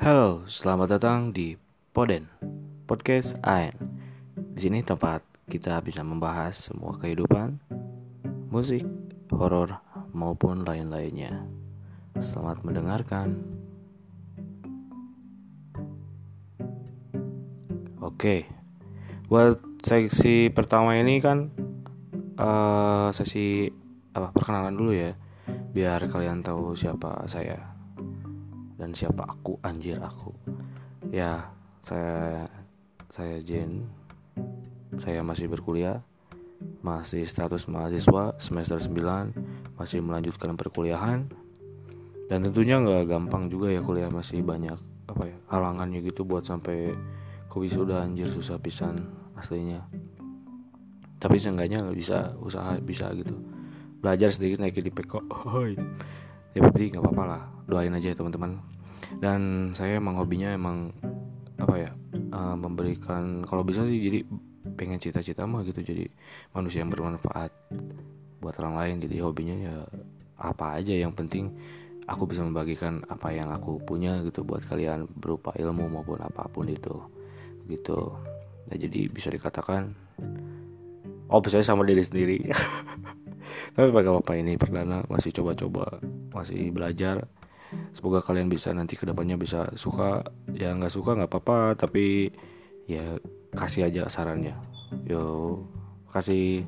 Halo, selamat datang di Poden Podcast AN. Di sini tempat kita bisa membahas semua kehidupan, musik, horor maupun lain-lainnya. Selamat mendengarkan. Oke, buat seksi pertama ini kan uh, sesi apa perkenalan dulu ya, biar kalian tahu siapa saya dan siapa aku? Anjir aku. Ya saya saya Jen. Saya masih berkuliah. Masih status mahasiswa semester 9 masih melanjutkan perkuliahan. Dan tentunya nggak gampang juga ya kuliah. Masih banyak apa ya halangannya gitu buat sampai ke wisuda. Anjir susah pisan aslinya. Tapi seenggaknya nggak bisa usaha bisa gitu. Belajar sedikit naik di peko ya tapi nggak apa-apa lah. Doain aja ya teman-teman. Dan saya emang hobinya emang apa ya uh, memberikan kalau bisa sih jadi pengen cita-cita mah gitu. Jadi manusia yang bermanfaat buat orang lain. Jadi hobinya ya apa aja. Yang penting aku bisa membagikan apa yang aku punya gitu buat kalian berupa ilmu maupun apa pun itu. Gitu. Nah jadi bisa dikatakan oh saya sama diri sendiri tapi pakai apa ini perdana masih coba-coba masih belajar. Semoga kalian bisa nanti ke depannya bisa suka. Ya nggak suka nggak apa-apa tapi ya kasih aja sarannya. Yo kasih